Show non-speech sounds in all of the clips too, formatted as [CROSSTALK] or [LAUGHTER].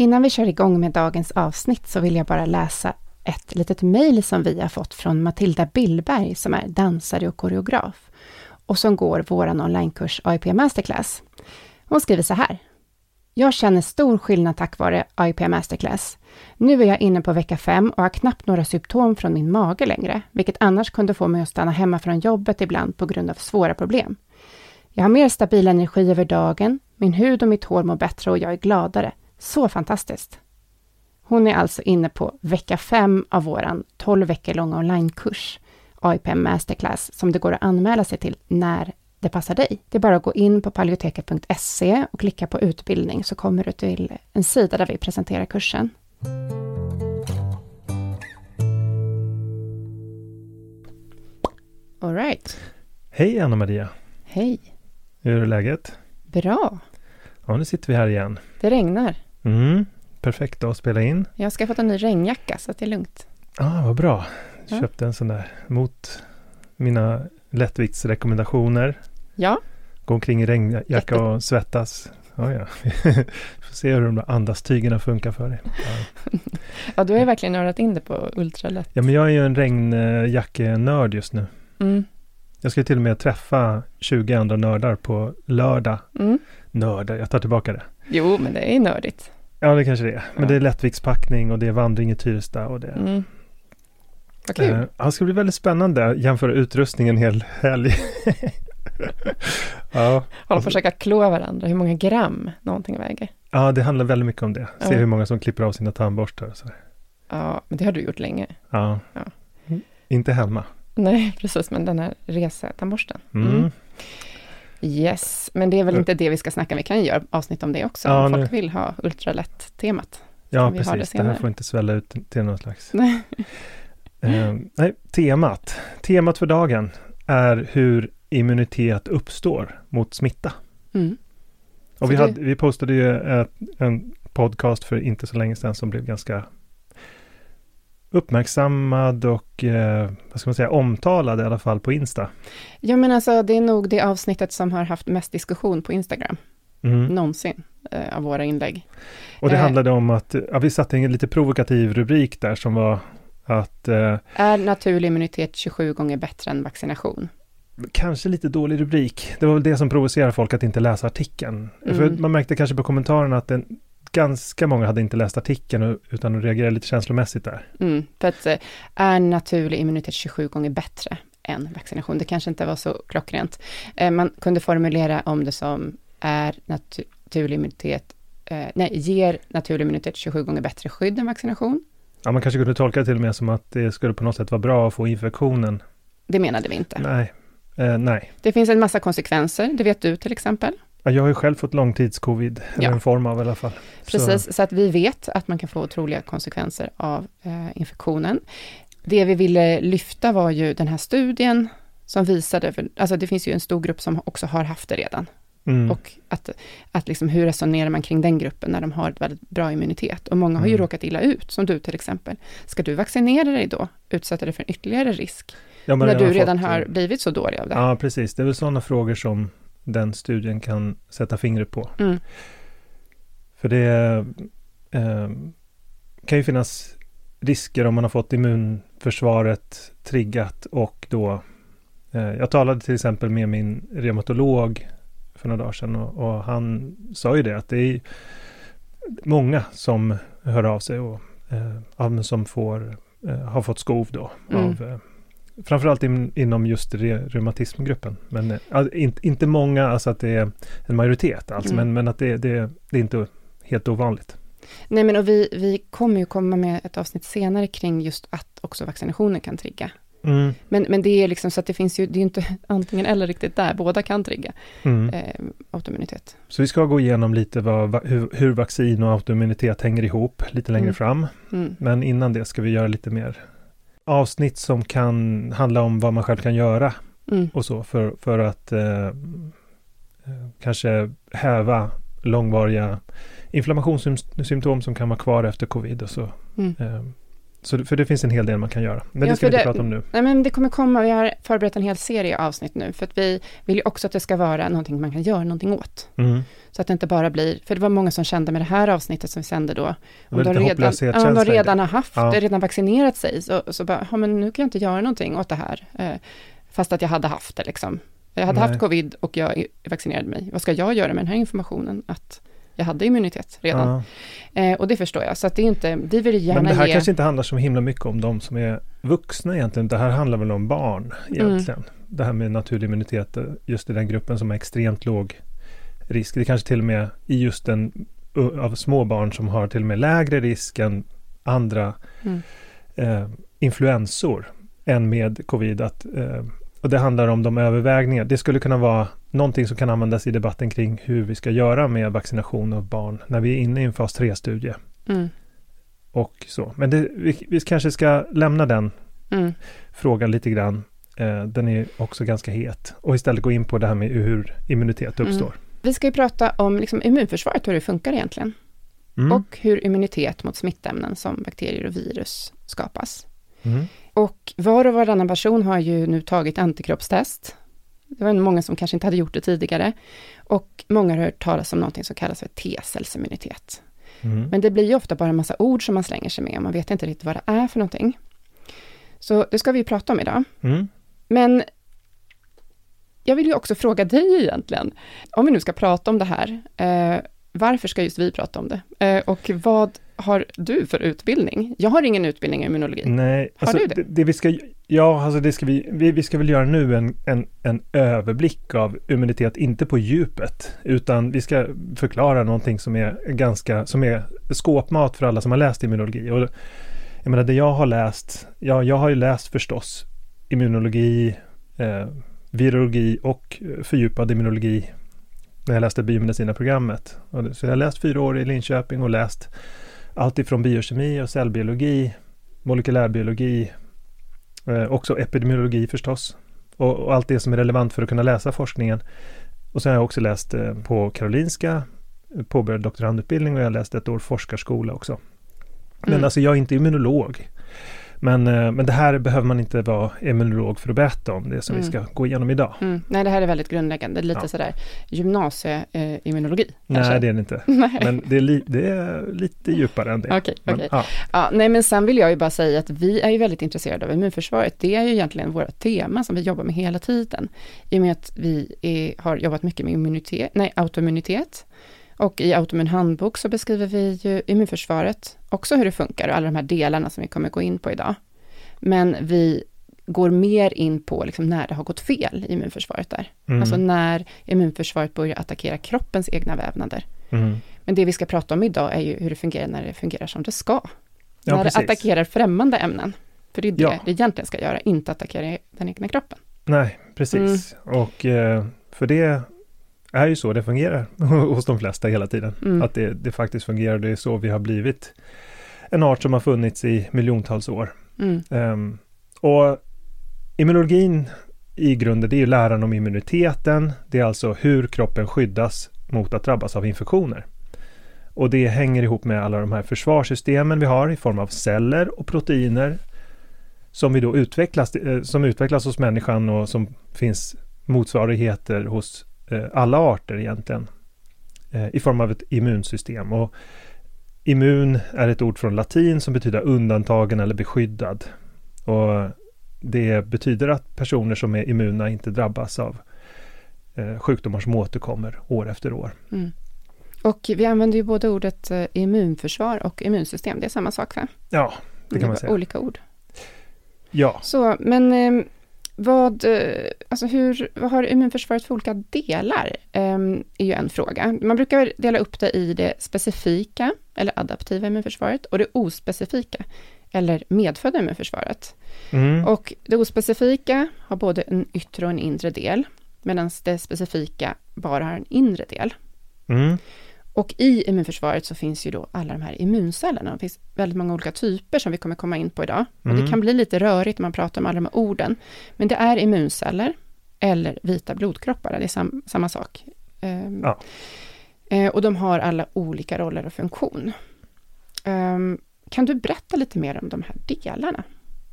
Innan vi kör igång med dagens avsnitt så vill jag bara läsa ett litet mejl som vi har fått från Matilda Billberg som är dansare och koreograf och som går vår onlinekurs AIP Masterclass. Hon skriver så här. Jag känner stor skillnad tack vare AIP Masterclass. Nu är jag inne på vecka fem och har knappt några symptom från min mage längre, vilket annars kunde få mig att stanna hemma från jobbet ibland på grund av svåra problem. Jag har mer stabil energi över dagen, min hud och mitt hår mår bättre och jag är gladare. Så fantastiskt! Hon är alltså inne på vecka fem av våran 12 veckor långa onlinekurs, AIPM Masterclass, som det går att anmäla sig till när det passar dig. Det är bara att gå in på paleoteket.se och klicka på utbildning så kommer du till en sida där vi presenterar kursen. All right. Hej Anna-Maria! Hej! Hur är läget? Bra! Ja, nu sitter vi här igen. Det regnar. Mm, perfekt att spela in. Jag har skaffat en ny regnjacka så det är lugnt. ah, vad bra. Ja. Köpte en sån där mot mina lättviktsrekommendationer. Ja, Gå omkring i regnjacka och svettas. Ja, ja. [LAUGHS] Får se hur de där andastygerna funkar för dig. Ja. [LAUGHS] ja du har ju verkligen nördat in det på ultralätt. ja, men jag är ju en regnjackenörd just nu. Mm. Jag ska till och med träffa 20 andra nördar på lördag. Mm. Nördar, jag tar tillbaka det. Jo, men det är nördigt. Ja, det kanske det är. Men Ja. det är lättviktspackning och det är vandring i Tyresta och det Mm. Vad kul. Ja, det ska bli väldigt spännande att jämföra utrustning en hel helg. [LAUGHS] ja, Hålla på att försöka klå varandra hur många gram någonting väger. ja, det handlar väldigt mycket om det. Se Ja. hur många som klipper av sina tandborstar och sådär. Ja, men det har du gjort länge. Ja. Ja. Inte hemma. Nej, precis, men den här resetandborsten. Mm. Mm. Yes, men det är väl inte det vi ska snacka om. Vi kan ju göra avsnitt om det också, Ja, om nu- folk vill ha ultralätt-temat. Ja, har det precis. Det, här får inte svälla ut till någon slags... [LAUGHS] Eh, nej, temat. Temat för dagen är hur immunitet uppstår mot smitta. Mm. Och vi, hade, vi postade ju ett, en podcast för inte så länge sedan som blev ganska uppmärksammad och eh, vad ska man säga, omtalad i alla fall på Insta. Ja, men alltså det är nog det avsnittet som har haft mest diskussion på Instagram. mm. någonsin eh, av våra inlägg. Och det eh, handlade om att, ja, vi satte en lite provokativ rubrik där som var att... Eh, är naturlig immunitet 27 gånger bättre än vaccination? Kanske lite dålig rubrik. Det var väl det som provocerade folk att inte läsa artikeln. Mm. För man märkte kanske på kommentarerna att den, ganska många hade inte läst artikeln utan de reagerade lite känslomässigt där. Mm, för att eh, är naturlig immunitet 27 gånger bättre än vaccination? Det kanske inte var så klockrent. Eh, man kunde formulera om det som är naturlig immunitet, eh, nej, ger naturlig immunitet 27 gånger bättre skydd än vaccination. Ja, man kanske kunde tolka det till och med som att det skulle på något sätt vara bra att få infektionen. Det menade vi inte. Nej. Eh, nej. Det finns en massa konsekvenser, det vet du till exempel. Ja, jag har ju själv fått långtidscovid, ja. eller en form av i alla fall. Precis, så. så. att vi vet att man kan få otroliga konsekvenser av eh, infektionen. Det vi ville lyfta var ju den här studien som visade, för, alltså det finns ju en stor grupp som också har haft det redan. Mm. Och att, att liksom, hur resonerar man kring den gruppen när de har ett väldigt bra immunitet? Och många har ju mm. råkat illa ut, som du till exempel. Ska du vaccinera dig då? Utsätta dig för en ytterligare risk? Ja, när du redan fått, har blivit så dålig av det? Ja, precis. Det är väl sådana frågor som den studien kan sätta fingret på. Mm. För det eh, kan ju finnas risker om man har fått immunförsvaret triggat och då eh, jag talade till exempel med min reumatolog för några dagar sedan och, och, han sa ju det att det är många som hör av sig och eh, som får, eh, har fått skov då mm. av eh, framförallt in, inom just re, reumatismgruppen. Men äh, inte, inte många, alltså att det är en majoritet alltså, mm. men, men att det, det, det är inte helt ovanligt. Nej, men och vi, vi kommer ju komma med ett avsnitt senare kring just att också vaccinationer kan trigga. Mm. Men, men det är liksom så att det finns ju, det är inte [LAUGHS] antingen eller riktigt där, båda kan trigga mm. eh, autoimmunitet. Så vi ska gå igenom lite vad, hur, hur vaccin och autoimmunitet hänger ihop lite längre mm. fram. Mm. Men innan det ska vi göra lite mer avsnitt som kan handla om vad man själv kan göra mm. och så för, för att eh, eh kanske häva långvariga inflammationssymptom som kan vara kvar efter covid och så. Mm. Eh, så, för det finns en hel del man kan göra. Men ja, det ska vi inte prata om nu. Nej, men det kommer komma. Vi har förberett en hel serie avsnitt nu. För att vi vill ju också att det ska vara någonting man kan göra någonting åt. Mm. Så att det inte bara blir, för det var många som kände med det här avsnittet som vi sände då. Om de redan, ja, de redan har haft ja. det, redan vaccinerat sig. Så, så bara, ja men nu kan jag inte göra någonting åt det här. Eh, fast att jag hade haft det liksom. Jag hade Nej. haft covid och jag vaccinerade mig. Vad ska jag göra med den här informationen? Att jag hade immunitet redan. Ja. Eh, och det förstår jag, så att det är inte, vi vill gärna ge... Men det här ge... kanske inte handlar så himla mycket om de som är vuxna egentligen. Det här handlar väl om barn egentligen. Mm. Det här med naturlig immunitet, just i den gruppen som har extremt låg risk. Det kanske till och med i just den av små barn som har till och med lägre risk än andra mm. eh, influensor än med covid. Att, eh, och det handlar om de övervägningar. Det skulle kunna vara någonting som kan användas i debatten kring hur vi ska göra med vaccination av barn när vi är inne i en fas 3-studie. Mm. Och så. Men det, vi, vi, kanske ska lämna den mm. frågan lite grann. Eh, den är också ganska het. Och istället gå in på det här med hur immunitet mm. uppstår. Mm. Vi ska ju prata om liksom, immunförsvaret, hur det funkar egentligen. Mm. Och hur immunitet mot smittämnen som bakterier och virus skapas. Mm. Och var och varannan person har ju nu tagit antikroppstest det var många som kanske inte hade gjort det tidigare. Och många har hört talas om någonting som kallas för T-cellsimmunitet. Mm. Men det blir ju ofta bara en massa ord som man slänger sig med och man vet inte riktigt vad det är för någonting. Så det ska vi prata om idag. Mm. Men jag vill ju också fråga dig egentligen, om vi nu ska prata om det här, eh, varför ska just vi prata om det? Eh, och vad har du för utbildning? Jag har ingen utbildning i immunologi. Nej, har alltså, du det? det? det? vi ska, ja, alltså det ska vi, vi, vi ska väl göra nu en, en, en överblick av immunitet, inte på djupet, utan vi ska förklara någonting som är ganska, som är skåpmat för alla som har läst immunologi. Och jag menar, det jag har läst, ja, jag har ju läst förstås immunologi, eh, virologi och fördjupad immunologi när jag läste biomedicina-programmet. Så jag har läst fyra år i Linköping och läst allt ifrån biokemi och cellbiologi, molekylärbiologi, eh, också epidemiologi förstås. Och, och, allt det som är relevant för att kunna läsa forskningen. Och sen har jag också läst eh, på Karolinska, påbörjade doktorandutbildning och jag har läst ett år forskarskola också. Men mm. alltså jag är inte immunolog. Men, eh, men det här behöver man inte vara immunolog för att berätta om, det som Mm. vi ska gå igenom idag. Mm. Nej, det här är väldigt grundläggande, lite Ja. sådär gymnasieimmunologi. Nej, det är det inte. [LAUGHS] Men det är, li, det är lite djupare än det. Okej, Men, okej. ja. Ja, nej, men sen vill jag ju bara säga att vi är ju väldigt intresserade av immunförsvaret. Det är ju egentligen våra tema som vi jobbar med hela tiden. I och med att vi är, har jobbat mycket med immunitet, nej, autoimmunitet. Och i Autoimmun handbok så beskriver vi ju immunförsvaret, också hur det funkar och alla de här delarna som vi kommer gå in på idag. Men vi går mer in på liksom när det har gått fel i immunförsvaret där. Mm. Alltså när immunförsvaret börjar attackera kroppens egna vävnader. Mm. Men det vi ska prata om idag är ju hur det fungerar när det fungerar som det ska. Ja, när precis. det attackerar främmande ämnen. För det är det Ja. det egentligen ska göra, inte attackera den egna kroppen. Nej, precis. Och eh, för det är ju så det fungerar [LAUGHS] hos de flesta hela tiden. Mm. Att det, det faktiskt fungerar. Det är så vi har blivit en art som har funnits i miljontals år. Mm. Ehm, och immunologin i grunden, det är ju läran om immuniteten. Det är alltså hur kroppen skyddas mot att drabbas av infektioner. Och det hänger ihop med alla de här försvarssystemen vi har i form av celler och proteiner som vi då utvecklas, eh, som utvecklas hos människan och som finns motsvarigheter hos alla arter egentligen eh, i form av ett immunsystem. Och immun är ett ord från latin som betyder undantagen eller beskyddad. Och det betyder att personer som är immuna inte drabbas av eh, sjukdomar som återkommer år efter år. Mm. Och vi använder ju både ordet eh, immunförsvar och immunsystem, det är samma sak va? Ja, det kan man säga. Olika ord. Ja, Så, men eh, vad, eh, alltså hur, vad har immunförsvaret för olika delar? Eh, är ju en fråga. Man brukar dela upp det i det specifika, eller adaptiva immunförsvaret, och det ospecifika, eller medfödda immunförsvaret. mm. Och det ospecifika har både en yttre och en inre del, medan det specifika bara har en inre del. Mm. Och i immunförsvaret så finns ju då alla de här immuncellerna. Det finns väldigt många olika typer som vi kommer komma in på idag. Och Mm. det kan bli lite rörigt när man pratar om alla de här orden. Men det är immunceller eller vita blodkroppar, det är sam, samma sak. Ehm, Ja. eh, och de har alla olika roller och funktion. Ehm, kan du berätta lite mer om de här delarna?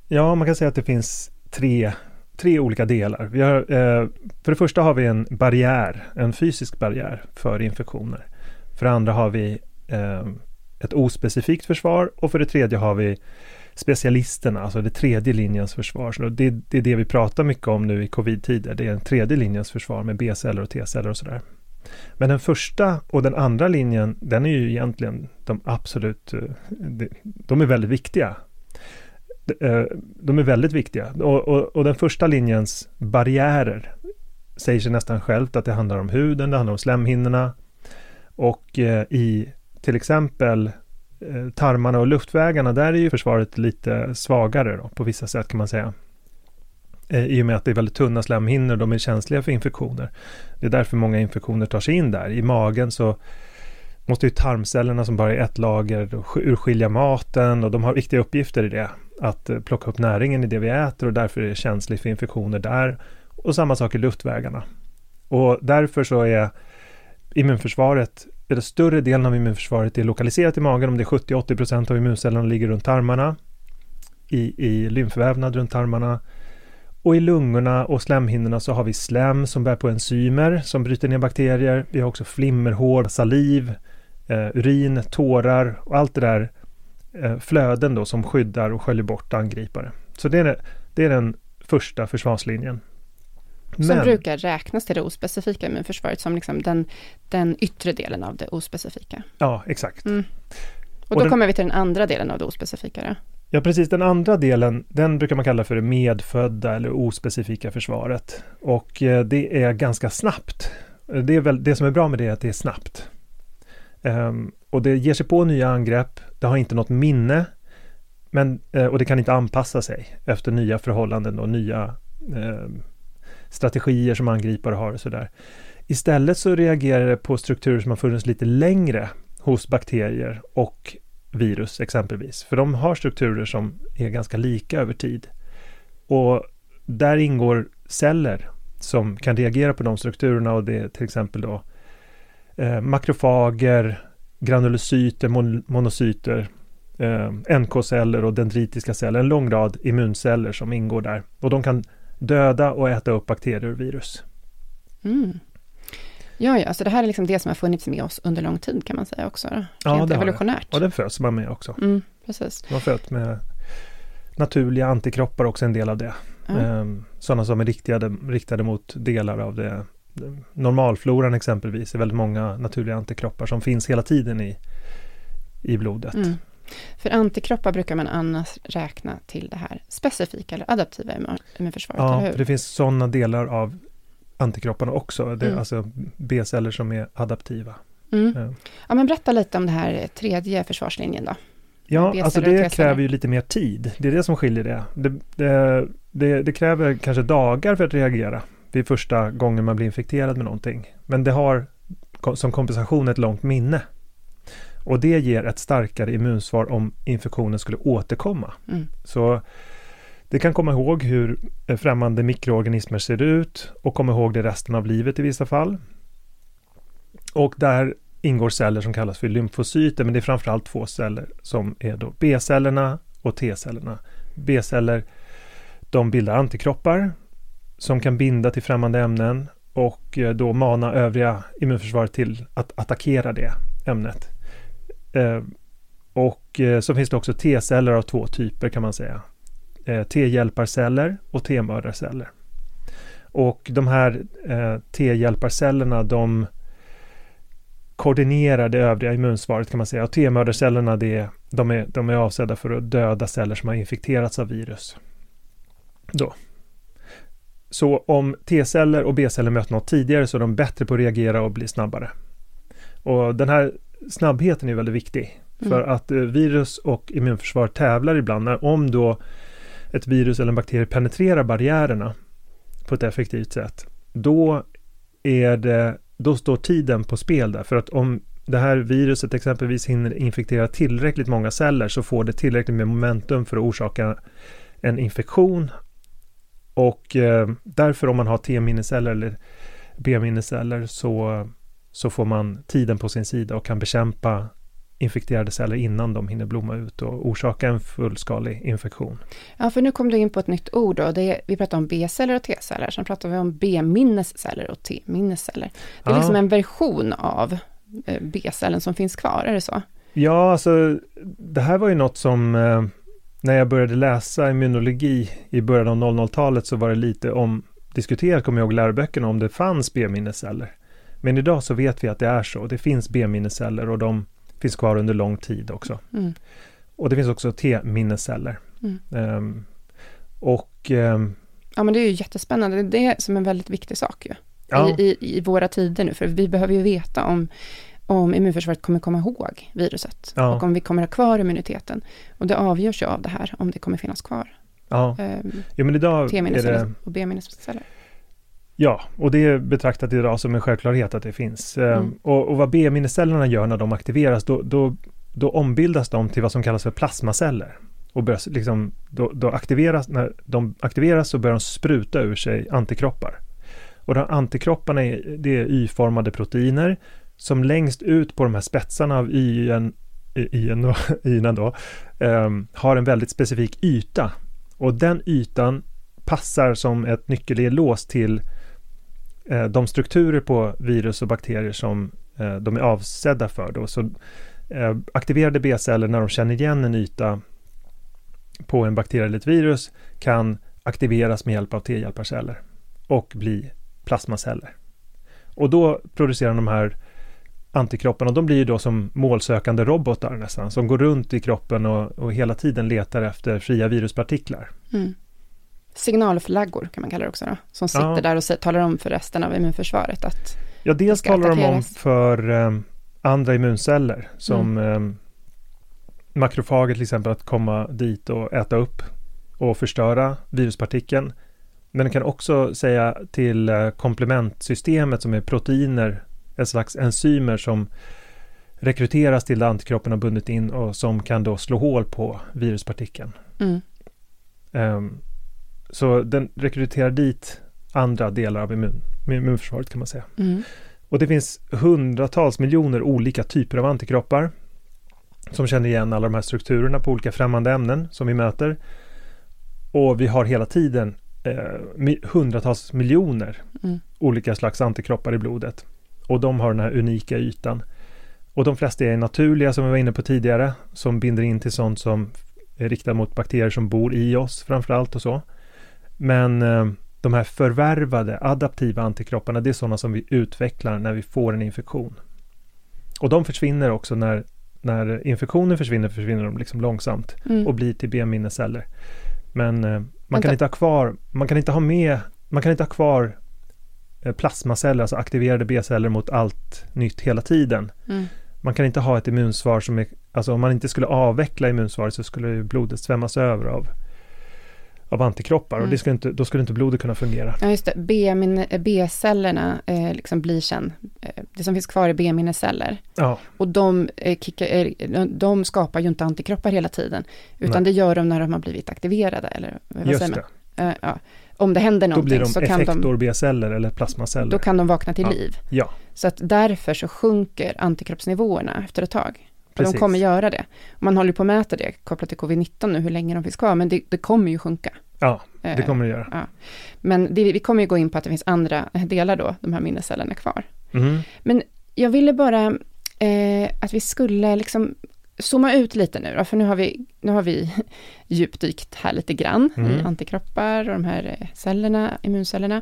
Ja, man kan säga att det finns tre, tre olika delar. Har, eh, för det första har vi en barriär, en fysisk barriär för infektioner. För det andra har vi eh, ett ospecifikt försvar och för det tredje har vi specialisterna, alltså det tredje linjens försvar. Så det, det är det vi pratar mycket om nu i covid-tider. Det är en tredje linjens försvar med B-celler och T-celler och sådär. Men den första och den andra linjen, den är ju egentligen de absolut, eh, de, är väldigt viktiga. De, eh, de är väldigt viktiga. Och, och, och den första linjens barriärer säger sig nästan självt att det handlar om huden, det handlar om slemhinnorna. Och eh, i till exempel eh, tarmarna och luftvägarna, där är ju försvaret lite svagare då, på vissa sätt kan man säga. Eh, I och med att det är väldigt tunna slemhinnor, och de är känsliga för infektioner. Det är därför många infektioner tar sig in där. I magen så måste ju tarmcellerna som bara är ett lager urskilja maten och de har viktiga uppgifter i det. Att eh, plocka upp näringen i det vi äter och därför är det känsligt för infektioner där. Och samma sak i luftvägarna. Och därför så är immunförsvaret, eller större delen av immunförsvaret är lokaliserat i magen, om det är 70-80% av immuncellerna ligger runt tarmarna, i, i lymfvävnad runt tarmarna. Och i lungorna och slemhinnorna så har vi slem som bär på enzymer som bryter ner bakterier. Vi har också flimmerhår, saliv, eh, urin, tårar och allt det där eh, flöden då som skyddar och sköljer bort angripare. Så det är, det är den första försvarslinjen. Som brukar räknas till det ospecifika immunförsvaret som liksom den, den yttre delen av det ospecifika. Ja, exakt. Mm. Och, Och då den- kommer vi till den andra delen av det ospecifika. Då. Ja, precis. Den andra delen, den brukar man kalla för det medfödda eller ospecifika försvaret. Och eh, det är ganska snabbt. Eh, Det, är väl, det som är bra med det är att det är snabbt. Ehm, och det ger sig på nya angrepp. Det har inte något minne. Men, eh, och det kan inte anpassa sig efter nya förhållanden och nya ehm, strategier som angripare har och sådär. Istället så reagerar det på strukturer som har funnits lite längre hos bakterier och virus exempelvis. För de har strukturer som är ganska lika över tid. Och där ingår celler som kan reagera på de strukturerna och det är till exempel då eh, makrofager, granulocyter, mon- monocyter eh, NK-celler och dendritiska celler, en lång rad immunceller som ingår där. Och de kan döda och äta upp bakterier och virus. Mm. Ja, ja, så det här är liksom det som har funnits med oss under lång tid kan man säga också. Då. Ja, det evolutionärt. Och den föds man med också. Mm, precis. Man föds med naturliga antikroppar också en del av det. Ja. Ehm, Sådana som är riktade, riktade mot delar av det. Normalfloran exempelvis är väldigt många naturliga antikroppar som finns hela tiden i, i blodet. Mm. För antikroppar brukar man annars räkna till det här specifika eller adaptiva immun- immunförsvaret, Ja, eller för hur? det finns sådana delar av antikropparna också. Det, Mm. Alltså B-celler som är adaptiva. Mm. Ja. Ja, men berätta lite om det här tredje försvarslinjen då. Ja, alltså det kräver ju lite mer tid. Det är det som skiljer det. Det, det, det. det kräver kanske dagar för att reagera vid första gången man blir infekterad med någonting. Men det har som kompensation ett långt minne. Och det ger ett starkare immunsvar om infektionen skulle återkomma. Mm. Så det kan komma ihåg hur främmande mikroorganismer ser ut och komma ihåg det resten av livet i vissa fall. Och där ingår celler som kallas för lymfocyter, men det är framförallt två celler som är då B-cellerna och T-cellerna. B-celler, de bildar antikroppar som kan binda till främmande ämnen och eh, då mana övriga immunförsvaret till att attackera det ämnet. Eh, och eh, så finns det också T-celler av två typer kan man säga. Eh, T-hjälparceller och T-mördarceller. Och de här T-hjälparcellerna de koordinerar det övriga immunsvaret kan man säga. Och T-mördarcellerna det, är- de, är, de är avsedda för att döda celler som har infekterats av virus. Då. Så om T-celler och B-celler möter något tidigare så är de bättre på att reagera och bli snabbare. Och den här snabbheten är väldigt viktig. För Mm. att eh, virus och immunförsvar tävlar ibland. När, om då ett virus eller en bakterie penetrerar barriärerna på ett effektivt sätt, då är det, då står tiden på spel där. För att om det här viruset exempelvis hinner infektera tillräckligt många celler så får det tillräckligt med momentum för att orsaka en infektion. Och eh, därför om man har T-minneceller eller B-minneceller så, så får man tiden på sin sida och kan bekämpa infekterade celler innan de hinner blomma ut och orsaka en fullskalig infektion. Ja, för nu kom du in på ett nytt ord då. Det är, vi pratar om B-celler och T-celler, sen pratar vi om B-minnesceller och T-minnesceller. Det är Ja. liksom en version av eh, B-cellen som finns kvar, är det så? Ja, alltså det här var ju något som eh, när jag började läsa immunologi i början av 00-talet så var det lite om diskuterat, kommer jag ihåg, läroböckerna om det fanns B-minnesceller. Men idag så vet vi att det är så. Det finns B-minnesceller och de finns kvar under lång tid också. Mm. Och det finns också T-minnesceller. Mm. Ehm, och ehm, Ja, men det är ju jättespännande. Det är det som är en väldigt viktig sak ju. ja, I, i, I våra tider nu, för vi behöver ju veta om, om immunförsvaret kommer komma ihåg viruset Ja. och om vi kommer ha kvar immuniteten. Och det avgörs ju av det här, om det kommer finnas kvar. ja. Um, Jo, men idag. T-minnesceller och B-minnesceller. Ja, och det är betraktat idag som en självklarhet att det finns. Ehm, Mm. Och, och vad B-minnescellerna gör när de aktiveras, då, då, då ombildas de till vad som kallas för plasmaceller. Och börjar, liksom, då, då aktiveras, när de aktiveras så börjar de spruta ur sig antikroppar. Och de antikropparna är, det är Y-formade proteiner som längst ut på de här spetsarna av Y-en, Y-en [LAUGHS] då, ehm, har en väldigt specifik yta. Och den ytan passar som ett nyckelelås till Eh, de strukturer på virus och bakterier som eh, de är avsedda för. Då. Så, eh, aktiverade B-celler när de känner igen en yta på en bakterie eller ett virus kan aktiveras med hjälp av T-hjälparceller och bli plasmaceller. Och då producerar de här antikropparna, och de blir ju då som målsökande robotar nästan, som går runt i kroppen och, och hela tiden letar efter fria viruspartiklar. Mm. Signalflaggor kan man kalla det också då, som sitter Ja. där och talar om för resten av immunförsvaret att Ja, dels ska talar de om attackeras. för eh, andra immunceller som Mm. eh, makrofager till exempel att komma dit och äta upp och förstöra viruspartikeln. Men den kan också säga till eh, komplementsystemet som är proteiner, ett slags enzymer som rekryteras till det antikroppen har bundit in och som kan då slå hål på viruspartikeln. mm, Ehm, så den rekryterar dit andra delar av immun, immunförsvaret kan man säga. mm, Och det finns hundratals miljoner olika typer av antikroppar. som känner igen alla de här strukturerna på olika främmande ämnen som vi möter. Och vi har hela tiden eh, hundratals miljoner mm. olika slags antikroppar i blodet. Och de har den här unika ytan. Och de flesta är naturliga som vi var inne på tidigare, som binder in till sånt som är riktat mot bakterier som bor i oss framförallt och så. Men eh, de här förvärvade adaptiva antikropparna, det är sådana som vi utvecklar när vi får en infektion. Och de försvinner också när, när infektionen försvinner, försvinner de liksom långsamt mm. och blir till benminneceller. Men eh, man kan inte ha kvar, man kan inte ha med, man kan inte ha kvar eh, plasmaceller, alltså aktiverade B-celler mot allt nytt hela tiden. Mm. Man kan inte ha ett immunsvar som är, alltså om man inte skulle avveckla immunsvaret så skulle blodet svämmas över av av antikroppar mm. och det skulle inte, då skulle inte blodet kunna fungera. Ja, just det. B-cellerna eh, liksom blir sen, eh, det som finns kvar är B-minneceller. Ja. Och de, eh, kickar, eh, de skapar ju inte antikroppar hela tiden, utan Nej. det gör de när de har blivit aktiverade, eller vad just säger man? Eh, ja. Om det händer någonting så kan de... Då blir de effektor-B-celler eller plasmaceller. Då kan de vakna till ja. liv. Ja. Så att därför så sjunker antikroppsnivåerna efter ett tag. Precis. De kommer göra det. Man håller på att mäta det kopplat till covid-19 nu, hur länge de finns kvar, men det, det kommer ju sjunka. Ja, det eh, kommer det göra. Ja. Men det, vi kommer ju gå in på att det finns andra delar då, de här minnescellerna kvar. Mm. Men jag ville bara eh, att vi skulle liksom zooma ut lite nu då, för nu har vi, nu har vi [LAUGHS] djupdykt här lite grann mm. i antikroppar och de här eh, cellerna, immuncellerna.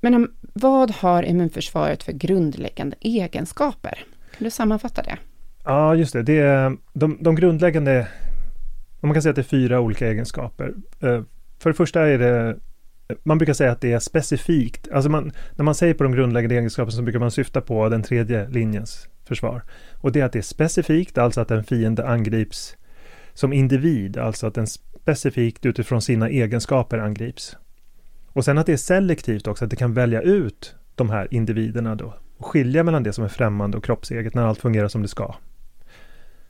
Men um, vad har immunförsvaret för grundläggande egenskaper? Kan du sammanfatta det? Ja, just det. det är, de, de grundläggande, man kan säga att det är fyra olika egenskaper. Eh, för det första är det man brukar säga att det är specifikt. Alltså man, när man säger på de grundläggande egenskaperna så brukar man syfta på den tredje linjens försvar. Och det är att det är specifikt, alltså att en fiende angrips som individ, alltså att den specifikt utifrån sina egenskaper angrips. Och sen att det är selektivt också, att det kan välja ut de här individerna då och skilja mellan det som är främmande och kroppseget när allt fungerar som det ska.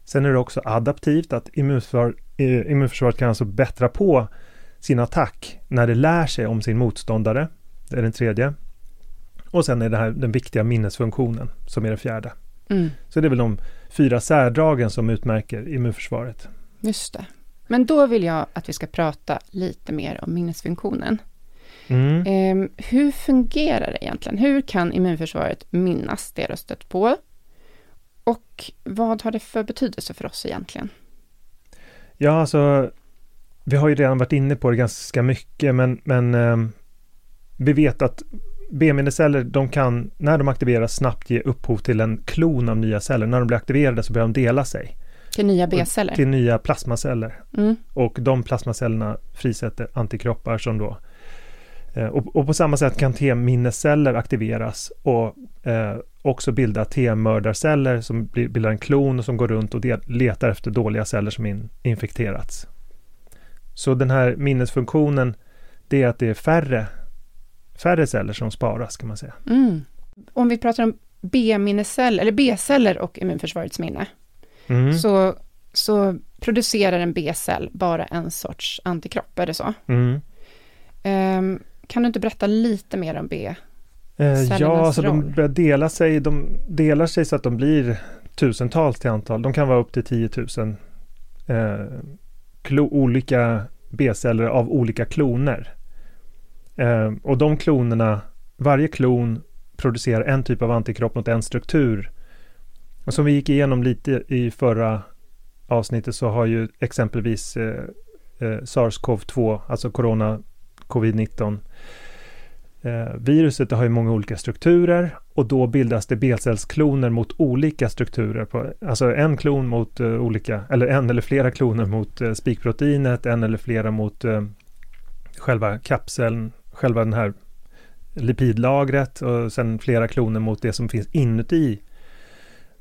Sen är det också adaptivt, att immunförsvar, eh, immunförsvaret kan alltså bättra på sin attack när det lär sig om sin motståndare. Det är den tredje. Och sen är det här den viktiga minnesfunktionen som är den fjärde. Mm. Så det är väl de fyra särdragen som utmärker immunförsvaret. Just det. Men då vill jag att vi ska prata lite mer om minnesfunktionen. Mm. Eh, hur fungerar det egentligen? Hur kan immunförsvaret minnas det du stött på? Och vad har det för betydelse för oss egentligen? Ja, alltså vi har ju redan varit inne på det ganska mycket, men, men eh, vi vet att B-minneceller, de kan, när de aktiveras, snabbt ge upphov till en klon av nya celler. När de blir aktiverade så börjar de dela sig. Till nya B-celler? Till nya plasmaceller. Mm. Och de plasmacellerna frisätter antikroppar som då och, och, på samma sätt kan T-minneceller aktiveras och eh, också bilda T-mördarceller som bildar en klon och som går runt och del, letar efter dåliga celler som in, infekterats. Så den här minnesfunktionen, det är att det är färre, färre celler som sparas kan man säga. Mm. Om vi pratar om B-minneceller, eller B-celler och immunförsvarets minne, mm. så, så producerar en B-cell bara en sorts antikropp, är det så? Mm. Um, kan du inte berätta lite mer om B? Eh, ja, alltså de börjar dela sig, de delar sig så att de blir tusentals till antal. De kan vara upp till 10 000 eh, olika B-celler av olika kloner. Eh, och de klonerna, varje klon producerar en typ av antikropp mot en struktur. Och som vi gick igenom lite i förra avsnittet så har ju exempelvis eh, eh, SARS-CoV-2, alltså corona covid-19, Eh, viruset har ju många olika strukturer och då bildas det B-cellskloner mot olika strukturer. På, alltså en klon mot uh, olika, eller en eller flera kloner mot uh, spikproteinet, en eller flera mot uh, själva kapseln, själva den här lipidlagret och sen flera kloner mot det som finns inuti.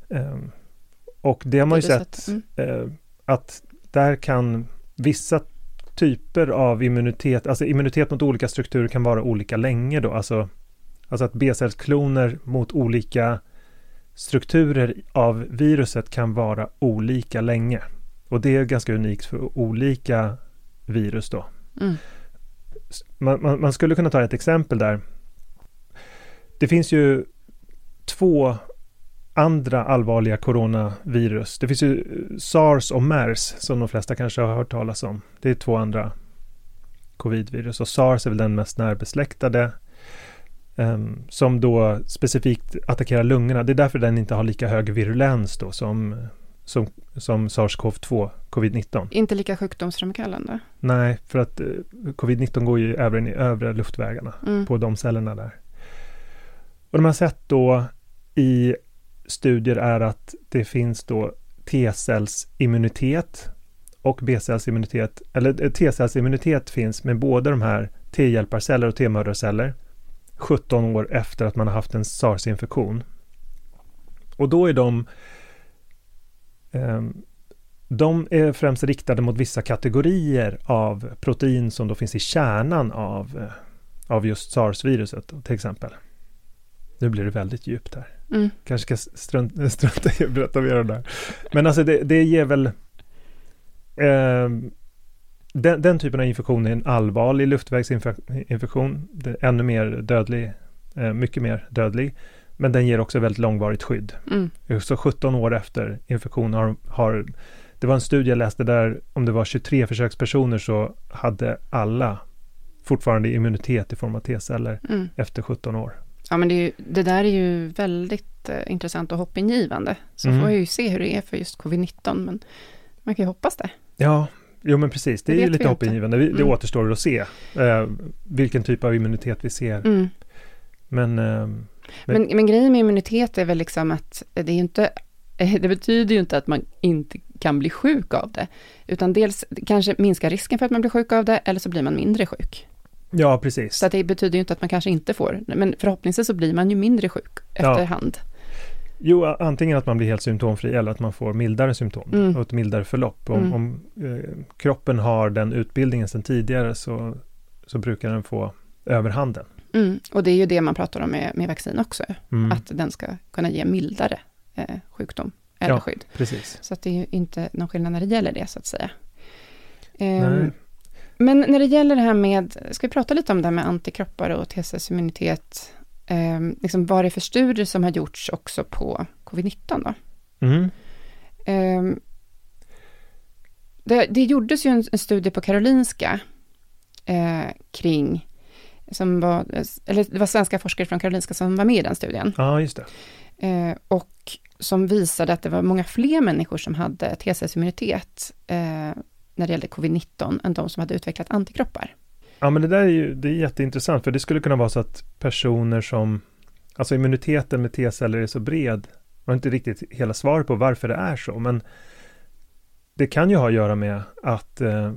Um, och det har man ju sett mm. att där kan vissa typer av immunitet, alltså immunitet mot olika strukturer kan vara olika länge då, alltså, alltså att B-cellskloner mot olika strukturer av viruset kan vara olika länge. Och det är ganska unikt för olika virus då. Mm. Man, man, man, skulle kunna ta ett exempel där. Det finns ju två andra allvarliga coronavirus. Det finns ju sars och mers som de flesta kanske har hört talas om. Det är två andra covidvirus och sars är väl den mest närbesläktade um, som då specifikt attackerar lungorna. Det är därför den inte har lika hög virulens då som, som, som sars-cov-2, covid-19. Inte lika sjukdomsframkallande? Nej, för att uh, covid-19 går ju även i övre luftvägarna mm. på de cellerna där. Och de har sett då i studier är att det finns då T-cellsimmunitet och B-cellsimmunitet, eller eh, T-cellsimmunitet finns med båda de här T-hjälparceller och T-mördarceller 17 år efter att man har haft en SARS-infektion. Och då är de eh, de är främst riktade mot vissa kategorier av protein som då finns i kärnan av, eh, av just SARS-viruset till exempel. Nu blir det väldigt djupt här. Mm. Kanske ska strunta, [LAUGHS] strunta i att berätta mer om det här. Men alltså det, det ger väl... Eh, den, den, typen av infektion är en allvarlig luftvägsinfektion. Det är ännu mer dödlig, eh, mycket mer dödlig. Men den ger också väldigt långvarigt skydd. Mm. Så 17 år efter infektion har, har det var en studie jag läste där om det var 23 försökspersoner så hade alla fortfarande immunitet i form av T-celler mm. efter 17 år. Ja, men det, ju, det, där är ju väldigt eh, intressant och hoppingivande. Så mm. får jag ju se hur det är för just covid-19, men man kan ju hoppas det. Ja, jo men precis, det, det är ju lite hoppingivande. Det mm. återstår att se eh, vilken typ av immunitet vi ser. Mm. Men, eh, men, men, men, grejen med immunitet är väl liksom att det är inte [LAUGHS] det betyder ju inte att man inte kan bli sjuk av det, utan dels kanske minska risken för att man blir sjuk av det, eller så blir man mindre sjuk. Ja, precis. Så det betyder ju inte att man kanske inte får, men förhoppningsvis så blir man ju mindre sjuk efterhand. Ja. Jo, antingen att man blir helt symptomfri eller att man får mildare symptom mm. och ett mildare förlopp. Om, mm. om eh, kroppen har den utbildningen sedan tidigare så, så brukar den få överhanden. Mm. Och det är ju det man pratar om med, med vaccin också, mm. att den ska kunna ge mildare eh, sjukdom eller ja, skydd. Precis. Så att det är ju inte någon skillnad när det gäller det, så att säga. Eh, men när det gäller det här med, ska vi prata lite om det här med antikroppar och T-cellsimmunitet, eh, liksom vad det är för studier som har gjorts också på covid-19 då? Mm. Eh, det, det gjordes ju en, en studie på Karolinska eh, kring, som var, eller det var svenska forskare från Karolinska som var med i den studien. Ja, just det. Eh, och som visade att det var många fler människor som hade T-cellsimmunitet eh, när det gällde covid-19 än de som hade utvecklat antikroppar. Ja, men det där är ju det är jätteintressant, för det skulle kunna vara så att personer som, alltså immuniteten med T-celler är så bred, man har inte riktigt hela svar på varför det är så, men det kan ju ha att göra med att eh,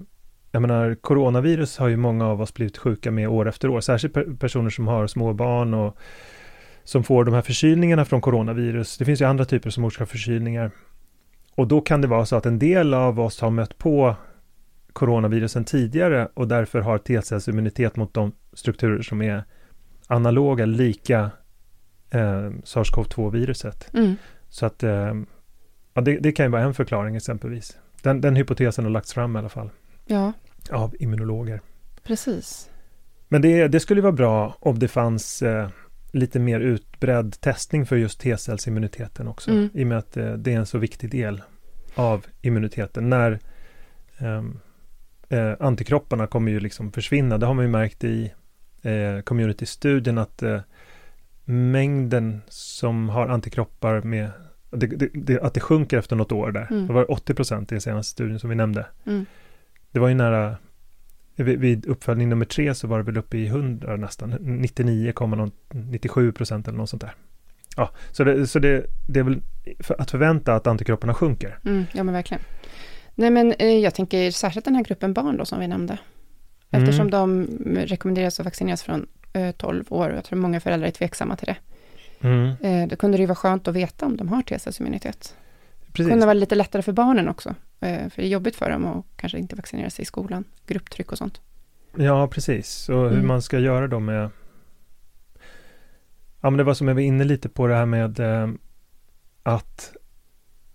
jag menar, coronavirus har ju många av oss blivit sjuka med år efter år, särskilt personer som har små barn och som får de här förkylningarna från coronavirus. Det finns ju andra typer som orsakar förkylningar. Och då kan det vara så att en del av oss har mött på coronavirusen tidigare och därför har T-cellsimmunitet mot de strukturer som är analoga, lika eh, SARS-CoV-2-viruset. Mm. Så att eh, ja, det, det, kan ju vara en förklaring exempelvis. Den, den hypotesen har lagts fram i alla fall. Ja. Av immunologer. Precis. Men det, det skulle vara bra om det fanns eh, lite mer utbredd testning för just T-cellsimmuniteten också. Mm. I och med att eh, det är en så viktig del av immuniteten. När um, eh, antikropparna kommer ju liksom försvinna. Det har man ju märkt i eh, community-studien att eh, mängden som har antikroppar med det, det, det, att det sjunker efter något år där. Mm. Det var 80 procent i den senaste studien som vi nämnde. Mm. Det var ju nära vid uppföljning nummer tre så var det väl uppe i 100 nästan, 99,97 procent eller något sånt där. Ja, så det, så det, det är väl att förvänta att antikropparna sjunker. Mm, ja, men verkligen. Nej, men eh, jag tänker särskilt den här gruppen barn då som vi nämnde. Eftersom mm. de rekommenderas att vaccineras från eh, 12 år och jag tror många föräldrar är tveksamma till det. Mm. Eh, då kunde det ju vara skönt att veta om de har T-cellsimmunitet. Det kunde vara lite lättare för barnen också. Eh, för det är jobbigt för dem att kanske inte vaccinera sig i skolan. Grupptryck och sånt. Ja, precis. Och hur mm. man ska göra då med... Ja, men det var som jag var inne lite på det här med eh, att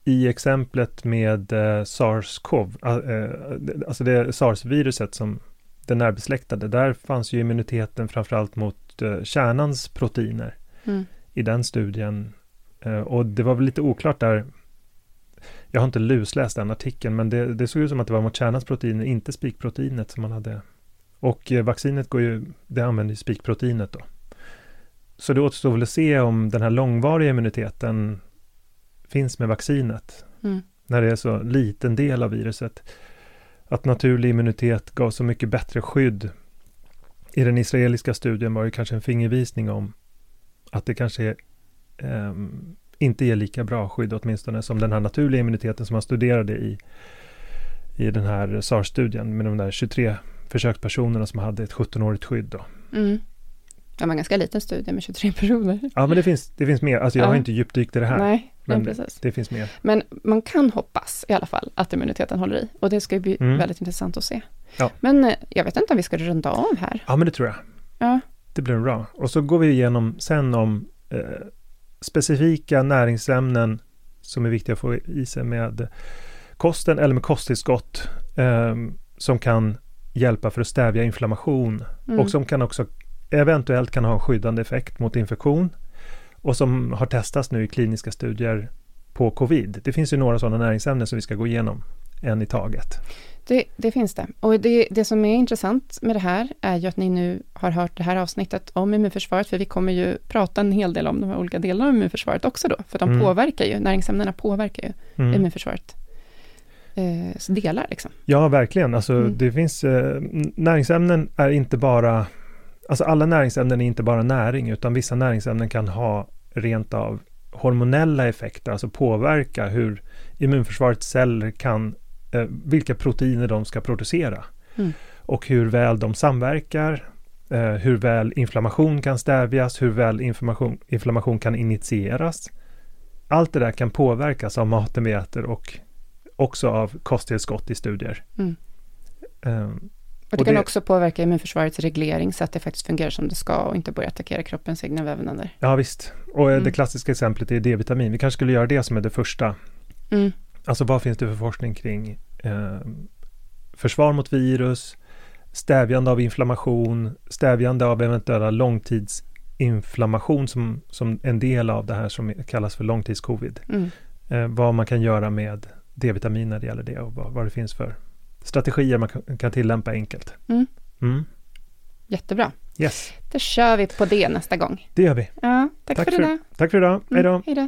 i exemplet med eh, SARS-CoV, eh, alltså det SARS-viruset som det närbesläktade, där fanns ju immuniteten framförallt mot eh, kärnans proteiner. Mm. I den studien Eh, och det var väl lite oklart där. Jag har inte lusläst den artikeln, men det, det såg ut som att det var mot kärnans inte spikproteinet som man hade. Och eh, vaccinet går ju, det använder ju spikproteinet då. Så det återstår väl att se om den här långvariga immuniteten finns med vaccinet. Mm. När det är så liten del av viruset. Att naturlig immunitet gav så mycket bättre skydd. I den israeliska studien var det kanske en fingervisning om att det kanske är, ehm, inte ger lika bra skydd åtminstone som den här naturliga immuniteten som man studerade i, i den här SARS-studien med de där 23 försökspersonerna som hade ett 17-årigt skydd. Då. Mm. Det var en ganska liten studie med 23 personer. Ja, men det finns, det finns mer. Alltså jag Ja. har inte djupdykt i det här. Nej, men precis. det finns mer. Men man kan hoppas i alla fall att immuniteten håller i. Och det ska ju bli Mm. väldigt intressant att se. Ja. Men eh, jag vet inte om vi ska runda av här. Ja, men det tror jag. Ja. Det blir bra. Och så går vi igenom sen om eh, specifika näringsämnen som är viktiga att få i sig med kosten eller med kosttillskott eh, som kan hjälpa för att stävja inflammation Mm. och som kan också eventuellt kan ha en skyddande effekt mot infektion och som har testats nu i kliniska studier på covid. Det finns ju några sådana näringsämnen som vi ska gå igenom en i taget. Det, det finns det. Och det, det som är intressant med det här är ju att ni nu har hört det här avsnittet om immunförsvaret, för vi kommer ju prata en hel del om de här olika delarna av immunförsvaret också då, för de Mm. påverkar ju, näringsämnena påverkar ju Mm. immunförsvaret. Eh, delar liksom. Ja, verkligen. Alltså, Mm. det finns, eh, näringsämnen är inte bara, alltså alla näringsämnen är inte bara näring, utan vissa näringsämnen kan ha rent av hormonella effekter, alltså påverka hur immunförsvarets celler kan, eh, vilka proteiner de ska producera. Mm. Och hur väl de samverkar, eh, hur väl inflammation kan stävjas, hur väl inflammation, inflammation kan initieras. Allt det där kan påverkas av maten vi äter och också av kosttillskott i studier. Mm. Ehm, Och det Och kan det- också påverka immunförsvarets reglering så att det faktiskt fungerar som det ska och inte börja attackera kroppens egna vävnader. ja visst, och eh, Mm. det klassiska exemplet är D-vitamin. Vi kanske skulle göra det som är det första. Mm. Alltså vad finns det för forskning kring ehm, försvar mot virus, stävjande av inflammation, stävjande av eventuella långtidsinflammation som, som en del av det här som kallas för långtidscovid. Mm. Eh, vad man kan göra med D-vitamin när det gäller det och vad, vad det finns för strategier man kan, kan tillämpa enkelt. Mm. Mm. Jättebra. Yes, Då kör vi på det nästa gång. det gör vi. Ja, tack, Tack för, för- idag. Tack för idag. Hej då. Mm, hej då.